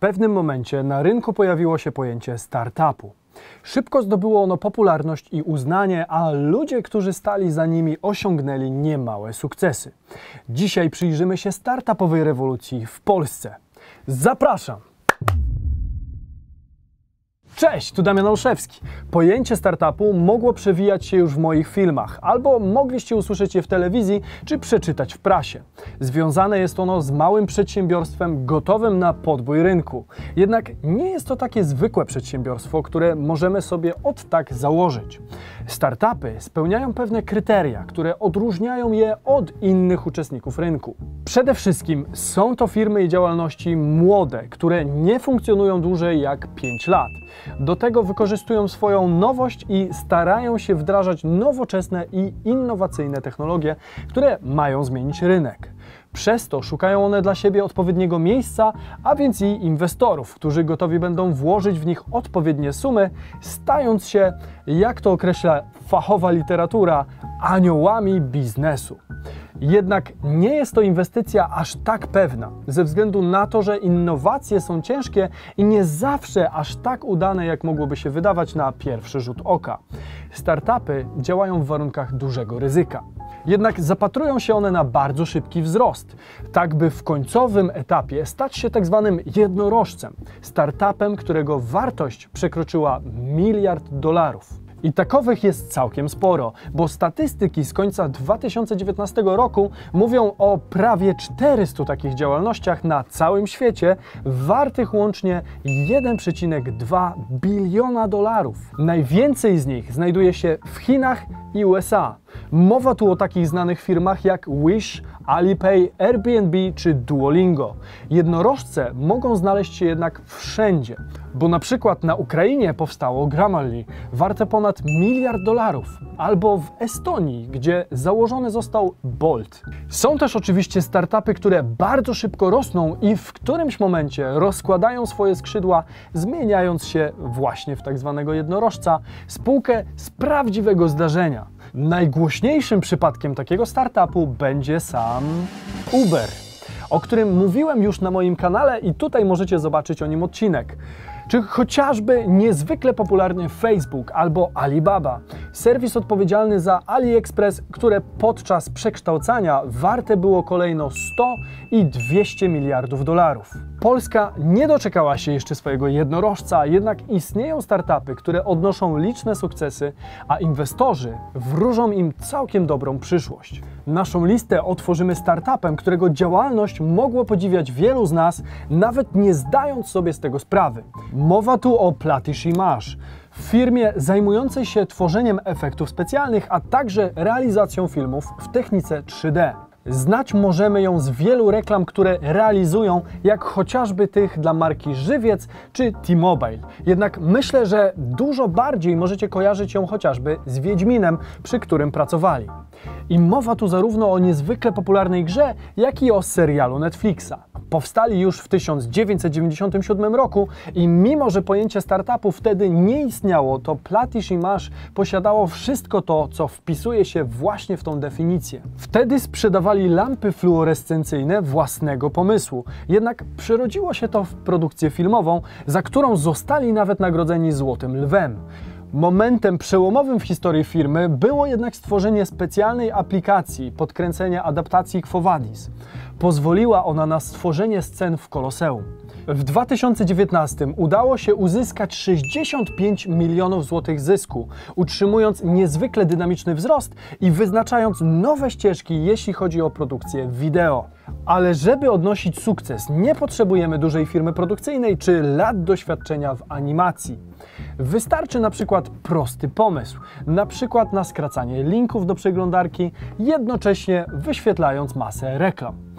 pewnym momencie na rynku pojawiło się pojęcie startupu. Szybko zdobyło ono popularność i uznanie, a ludzie, którzy stali za nimi, osiągnęli niemałe sukcesy. Dzisiaj przyjrzymy się startupowej rewolucji w Polsce. Zapraszam! Cześć, tu Damian Olszewski. Pojęcie startupu mogło przewijać się już w moich filmach, albo mogliście usłyszeć je w telewizji, czy przeczytać w prasie. Związane jest ono z małym przedsiębiorstwem gotowym na podbój rynku. Jednak nie jest to takie zwykłe przedsiębiorstwo, które możemy sobie od tak założyć. Startupy spełniają pewne kryteria, które odróżniają je od innych uczestników rynku. Przede wszystkim są to firmy i działalności młode, które nie funkcjonują dłużej jak 5 lat. Do tego wykorzystują swoją nowość i starają się wdrażać nowoczesne i innowacyjne technologie, które mają zmienić rynek. Przez to szukają one dla siebie odpowiedniego miejsca, a więc i inwestorów, którzy gotowi będą włożyć w nich odpowiednie sumy, stając się, jak to określa fachowa literatura, aniołami biznesu. Jednak nie jest to inwestycja aż tak pewna, ze względu na to, że innowacje są ciężkie i nie zawsze aż tak udane, jak mogłoby się wydawać na pierwszy rzut oka. Startupy działają w warunkach dużego ryzyka. Jednak zapatrują się one na bardzo szybki wzrost, tak by w końcowym etapie stać się tak zwanym jednorożcem, startupem, którego wartość przekroczyła miliard dolarów. I takowych jest całkiem sporo, bo statystyki z końca 2019 roku mówią o prawie 400 takich działalnościach na całym świecie, wartych łącznie 1,2 biliona dolarów. Najwięcej z nich znajduje się w Chinach i USA. Mowa tu o takich znanych firmach jak Wish, Alipay, Airbnb czy Duolingo. Jednorożce mogą znaleźć się jednak wszędzie, bo na przykład na Ukrainie powstało Grammarly, warte ponad miliard dolarów, albo w Estonii, gdzie założony został Bolt. Są też oczywiście startupy, które bardzo szybko rosną i w którymś momencie rozkładają swoje skrzydła, zmieniając się właśnie w tak zwanego jednorożca, spółkę z prawdziwego zdarzenia. Najgłośniejszym przypadkiem takiego startupu będzie sam Uber, o którym mówiłem już na moim kanale i tutaj możecie zobaczyć o nim odcinek. Czy chociażby niezwykle popularny Facebook albo Alibaba, serwis odpowiedzialny za AliExpress, które podczas przekształcania warte było kolejno 100 i 200 miliardów dolarów. Polska nie doczekała się jeszcze swojego jednorożca, jednak istnieją startupy, które odnoszą liczne sukcesy, a inwestorzy wróżą im całkiem dobrą przyszłość. Naszą listę otworzymy startupem, którego działalność mogło podziwiać wielu z nas, nawet nie zdając sobie z tego sprawy. Mowa tu o Platish Image, firmie zajmującej się tworzeniem efektów specjalnych, a także realizacją filmów w technice 3D. Znać możemy ją z wielu reklam, które realizują, jak chociażby tych dla marki Żywiec czy T-Mobile. Jednak myślę, że dużo bardziej możecie kojarzyć ją chociażby z Wiedźminem, przy którym pracowali. I mowa tu zarówno o niezwykle popularnej grze, jak i o serialu Netflixa. Powstali już w 1997 roku i mimo, że pojęcie startupu wtedy nie istniało, to Platish Image posiadało wszystko to, co wpisuje się właśnie w tą definicję. Wtedy sprzedawali lampy fluorescencyjne własnego pomysłu, jednak przerodziło się to w produkcję filmową, za którą zostali nawet nagrodzeni Złotym Lwem. Momentem przełomowym w historii firmy było jednak stworzenie specjalnej aplikacji podkręcenia adaptacji Quo Vadis. Pozwoliła ona na stworzenie scen w Koloseum. W 2019 udało się uzyskać 65 milionów złotych zysku, utrzymując niezwykle dynamiczny wzrost i wyznaczając nowe ścieżki, jeśli chodzi o produkcję wideo. Ale żeby odnosić sukces, nie potrzebujemy dużej firmy produkcyjnej czy lat doświadczenia w animacji. Wystarczy na przykład prosty pomysł, na przykład na skracanie linków do przeglądarki, jednocześnie wyświetlając masę reklam.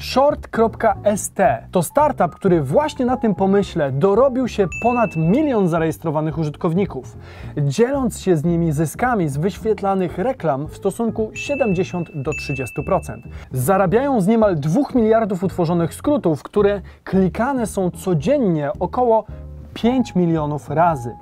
Short.st to startup, który właśnie na tym pomyśle dorobił się ponad milion zarejestrowanych użytkowników, dzieląc się z nimi zyskami z wyświetlanych reklam w stosunku 70 do 30%. Zarabiają z niemal 2 miliardów utworzonych skrótów, które klikane są codziennie około 5 milionów razy.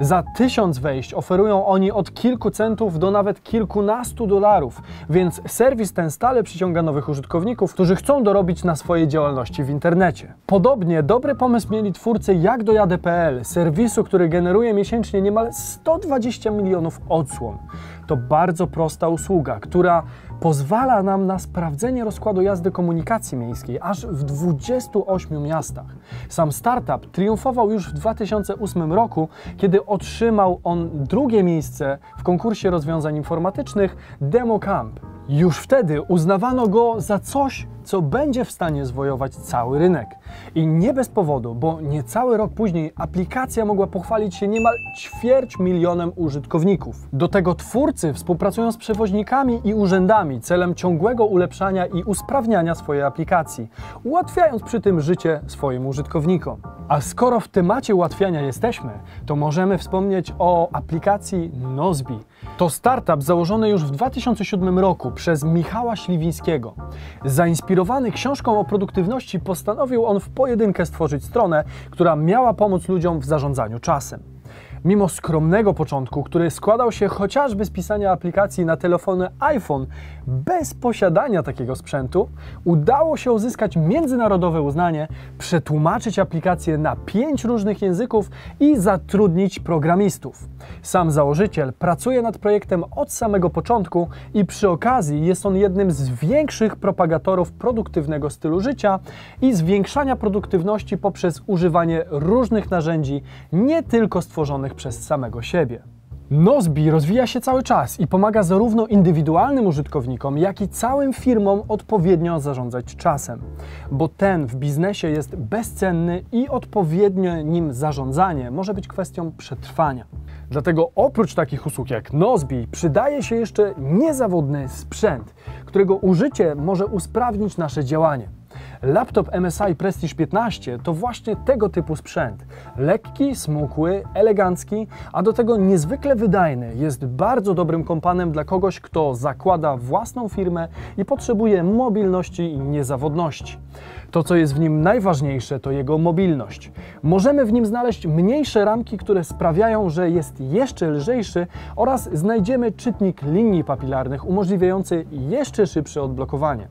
Za tysiąc wejść oferują oni od kilku centów do nawet kilkunastu dolarów, więc serwis ten stale przyciąga nowych użytkowników, którzy chcą dorobić na swojej działalności w internecie. Podobnie dobry pomysł mieli twórcy Jak dojadę.pl, serwisu, który generuje miesięcznie niemal 120 milionów odsłon. To bardzo prosta usługa, która pozwala nam na sprawdzenie rozkładu jazdy komunikacji miejskiej aż w 28 miastach. Sam startup triumfował już w 2008 roku, kiedy otrzymał on drugie miejsce w konkursie rozwiązań informatycznych DemoCamp. Już wtedy uznawano go za coś, co będzie w stanie zwojować cały rynek. I nie bez powodu, bo niecały rok później aplikacja mogła pochwalić się niemal ćwierć milionem użytkowników. Do tego twórcy współpracują z przewoźnikami i urzędami celem ciągłego ulepszania i usprawniania swojej aplikacji, ułatwiając przy tym życie swoim użytkownikom. A skoro w temacie ułatwiania jesteśmy, to możemy wspomnieć o aplikacji Nozbi. To startup założony już w 2007 roku przez Michała Śliwińskiego. Zainspirowany książką o produktywności postanowił on w pojedynkę stworzyć stronę, która miała pomóc ludziom w zarządzaniu czasem. Mimo skromnego początku, który składał się chociażby z pisania aplikacji na telefony iPhone bez posiadania takiego sprzętu, udało się uzyskać międzynarodowe uznanie, przetłumaczyć aplikację na pięć różnych języków i zatrudnić programistów. Sam założyciel pracuje nad projektem od samego początku i przy okazji jest on jednym z większych propagatorów produktywnego stylu życia i zwiększania produktywności poprzez używanie różnych narzędzi, nie tylko stworzonych przez samego siebie. Nozbi rozwija się cały czas i pomaga zarówno indywidualnym użytkownikom, jak i całym firmom odpowiednio zarządzać czasem, bo ten w biznesie jest bezcenny i odpowiednie nim zarządzanie może być kwestią przetrwania. Dlatego oprócz takich usług jak Nozbi przydaje się jeszcze niezawodny sprzęt, którego użycie może usprawnić nasze działanie. Laptop MSI Prestige 15 to właśnie tego typu sprzęt. Lekki, smukły, elegancki, a do tego niezwykle wydajny. Jest bardzo dobrym kompanem dla kogoś, kto zakłada własną firmę i potrzebuje mobilności i niezawodności. To, co jest w nim najważniejsze, to jego mobilność. Możemy w nim znaleźć mniejsze ramki, które sprawiają, że jest jeszcze lżejszy oraz znajdziemy czytnik linii papilarnych umożliwiający jeszcze szybsze odblokowanie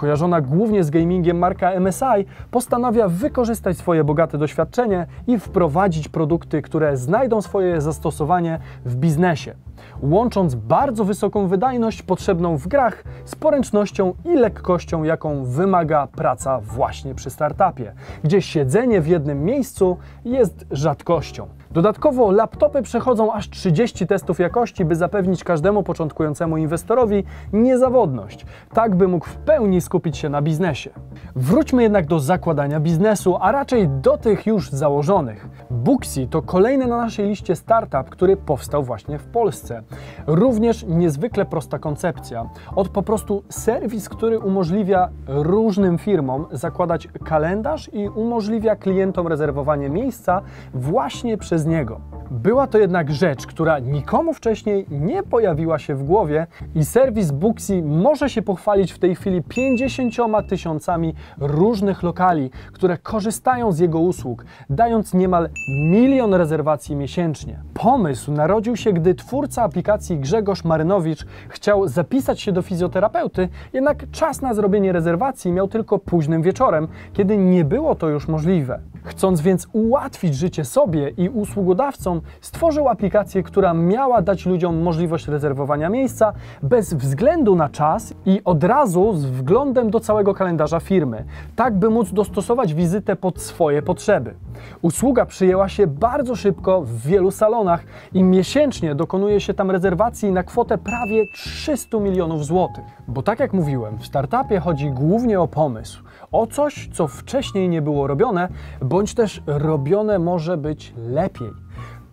kojarzona głównie z gamingiem marka MSI, postanawia wykorzystać swoje bogate doświadczenie i wprowadzić produkty, które znajdą swoje zastosowanie w biznesie, łącząc bardzo wysoką wydajność potrzebną w grach z poręcznością i lekkością, jaką wymaga praca właśnie przy startupie, gdzie siedzenie w jednym miejscu jest rzadkością. Dodatkowo laptopy przechodzą aż 30 testów jakości, by zapewnić każdemu początkującemu inwestorowi niezawodność, tak by mógł w pełni skupić się na biznesie. Wróćmy jednak do zakładania biznesu, a raczej do tych już założonych. Booksy to kolejny na naszej liście startup, który powstał właśnie w Polsce. Również niezwykle prosta koncepcja. Od po prostu serwis, który umożliwia różnym firmom zakładać kalendarz i umożliwia klientom rezerwowanie miejsca właśnie przez niego. Była to jednak rzecz, która nikomu wcześniej nie pojawiła się w głowie i serwis Booksy może się pochwalić w tej chwili 50 tysiącami różnych lokali, które korzystają z jego usług, dając niemal milion rezerwacji miesięcznie. Pomysł narodził się, gdy twórca aplikacji Grzegorz Marynowicz chciał zapisać się do fizjoterapeuty, jednak czas na zrobienie rezerwacji miał tylko późnym wieczorem, kiedy nie było to już możliwe. Chcąc więc ułatwić życie sobie i usługodawcom, stworzył aplikację, która miała dać ludziom możliwość rezerwowania miejsca bez względu na czas i od razu z wglądem do całego kalendarza firmy, tak by móc dostosować wizytę pod swoje potrzeby. Usługa przyjęła się bardzo szybko w wielu salonach i miesięcznie dokonuje się tam rezerwacji na kwotę prawie 300 milionów złotych. Bo tak jak mówiłem, w startupie chodzi głównie o pomysł, o coś, co wcześniej nie było robione, bądź też robione może być lepiej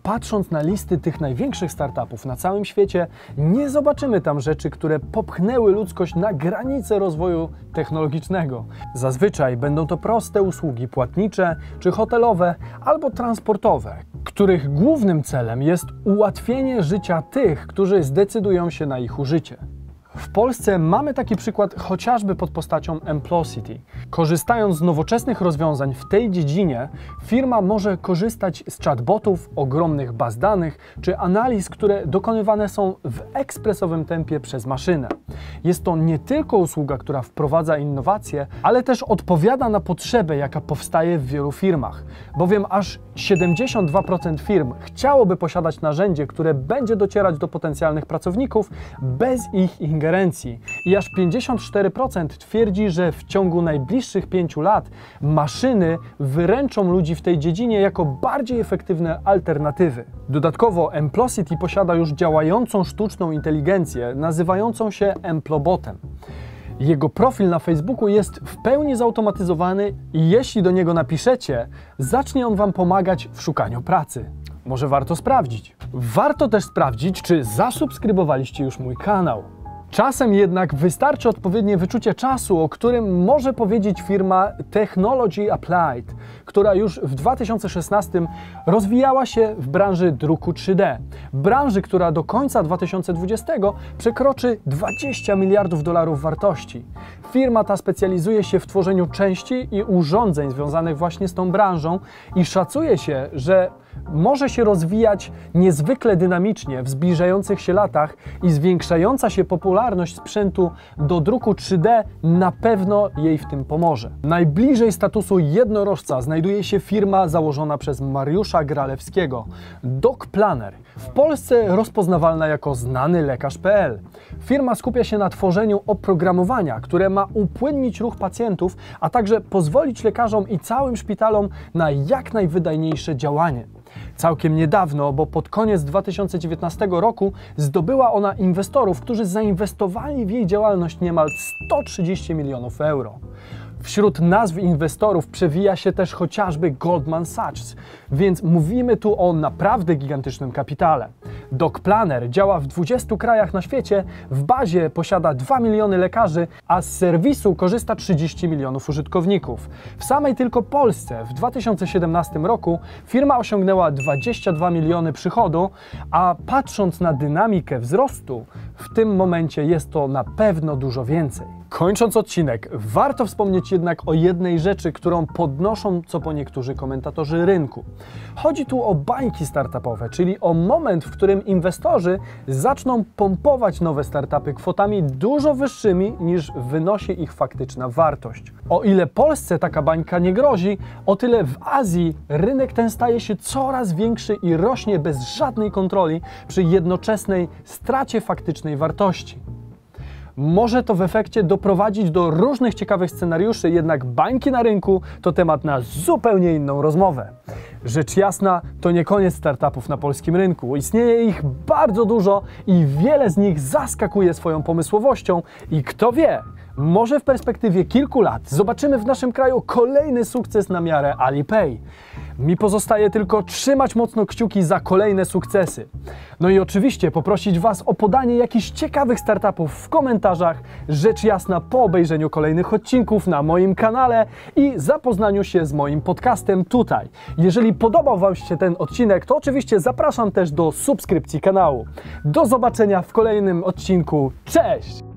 patrząc na listy tych największych startupów na całym świecie, nie zobaczymy tam rzeczy, które popchnęły ludzkość na granicę rozwoju technologicznego. Zazwyczaj będą to proste usługi płatnicze czy hotelowe albo transportowe, których głównym celem jest ułatwienie życia tych, którzy zdecydują się na ich użycie. W Polsce mamy taki przykład chociażby pod postacią Emplocity. Korzystając z nowoczesnych rozwiązań w tej dziedzinie, firma może korzystać z chatbotów, ogromnych baz danych czy analiz, które dokonywane są w ekspresowym tempie przez maszynę. Jest to nie tylko usługa, która wprowadza innowacje, ale też odpowiada na potrzebę, jaka powstaje w wielu firmach, bowiem aż 72% firm chciałoby posiadać narzędzie, które będzie docierać do potencjalnych pracowników bez ich ingerencji. I aż 54% twierdzi, że w ciągu najbliższych 5 lat maszyny wyręczą ludzi w tej dziedzinie jako bardziej efektywne alternatywy. Dodatkowo Emplocity posiada już działającą sztuczną inteligencję nazywającą się Emplobotem. Jego profil na Facebooku jest w pełni zautomatyzowany i jeśli do niego napiszecie, zacznie on Wam pomagać w szukaniu pracy. Może warto sprawdzić. Warto też sprawdzić, czy zasubskrybowaliście już mój kanał. Czasem jednak wystarczy odpowiednie wyczucie czasu, o którym może powiedzieć firma Technology Applied, która już w 2016 rozwijała się w branży druku 3D. Branży, która do końca 2020 przekroczy 20 miliardów dolarów wartości. Firma ta specjalizuje się w tworzeniu części i urządzeń związanych właśnie z tą branżą i szacuje się, że może się rozwijać niezwykle dynamicznie w zbliżających się latach i zwiększająca się popularność sprzętu do druku 3D na pewno jej w tym pomoże. Najbliżej statusu jednorożca znajduje się firma założona przez Mariusza Gralewskiego, Doc Planner, w Polsce rozpoznawalna jako znany lekarz.pl. Firma skupia się na tworzeniu oprogramowania, które ma upłynnić ruch pacjentów, a także pozwolić lekarzom i całym szpitalom na jak najwydajniejsze działanie. Całkiem niedawno, bo pod koniec 2019 roku zdobyła ona inwestorów, którzy zainwestowali w jej działalność niemal 130 milionów euro. Wśród nazw inwestorów przewija się też chociażby Goldman Sachs, więc mówimy tu o naprawdę gigantycznym kapitale. Doc Planner działa w 20 krajach na świecie, w bazie posiada 2 miliony lekarzy, a z serwisu korzysta 30 milionów użytkowników. W samej tylko Polsce w 2017 roku firma osiągnęła 22 miliony przychodu, a patrząc na dynamikę wzrostu, w tym momencie jest to na pewno dużo więcej. Kończąc odcinek, warto wspomnieć jednak o jednej rzeczy, którą podnoszą co po niektórzy komentatorzy rynku. Chodzi tu o bańki startupowe, czyli o moment, w którym inwestorzy zaczną pompować nowe startupy kwotami dużo wyższymi niż wynosi ich faktyczna wartość. O ile Polsce taka bańka nie grozi, o tyle w Azji rynek ten staje się coraz większy i rośnie bez żadnej kontroli przy jednoczesnej stracie faktycznej wartości. Może to w efekcie doprowadzić do różnych ciekawych scenariuszy, jednak bańki na rynku to temat na zupełnie inną rozmowę. Rzecz jasna, to nie koniec startupów na polskim rynku. Istnieje ich bardzo dużo i wiele z nich zaskakuje swoją pomysłowością i kto wie, może w perspektywie kilku lat zobaczymy w naszym kraju kolejny sukces na miarę Alipay. Mi pozostaje tylko trzymać mocno kciuki za kolejne sukcesy. No i oczywiście poprosić Was o podanie jakichś ciekawych startupów w komentarzach, rzecz jasna po obejrzeniu kolejnych odcinków na moim kanale i zapoznaniu się z moim podcastem tutaj. Jeżeli podobał Wam się ten odcinek, to oczywiście zapraszam też do subskrypcji kanału. Do zobaczenia w kolejnym odcinku. Cześć!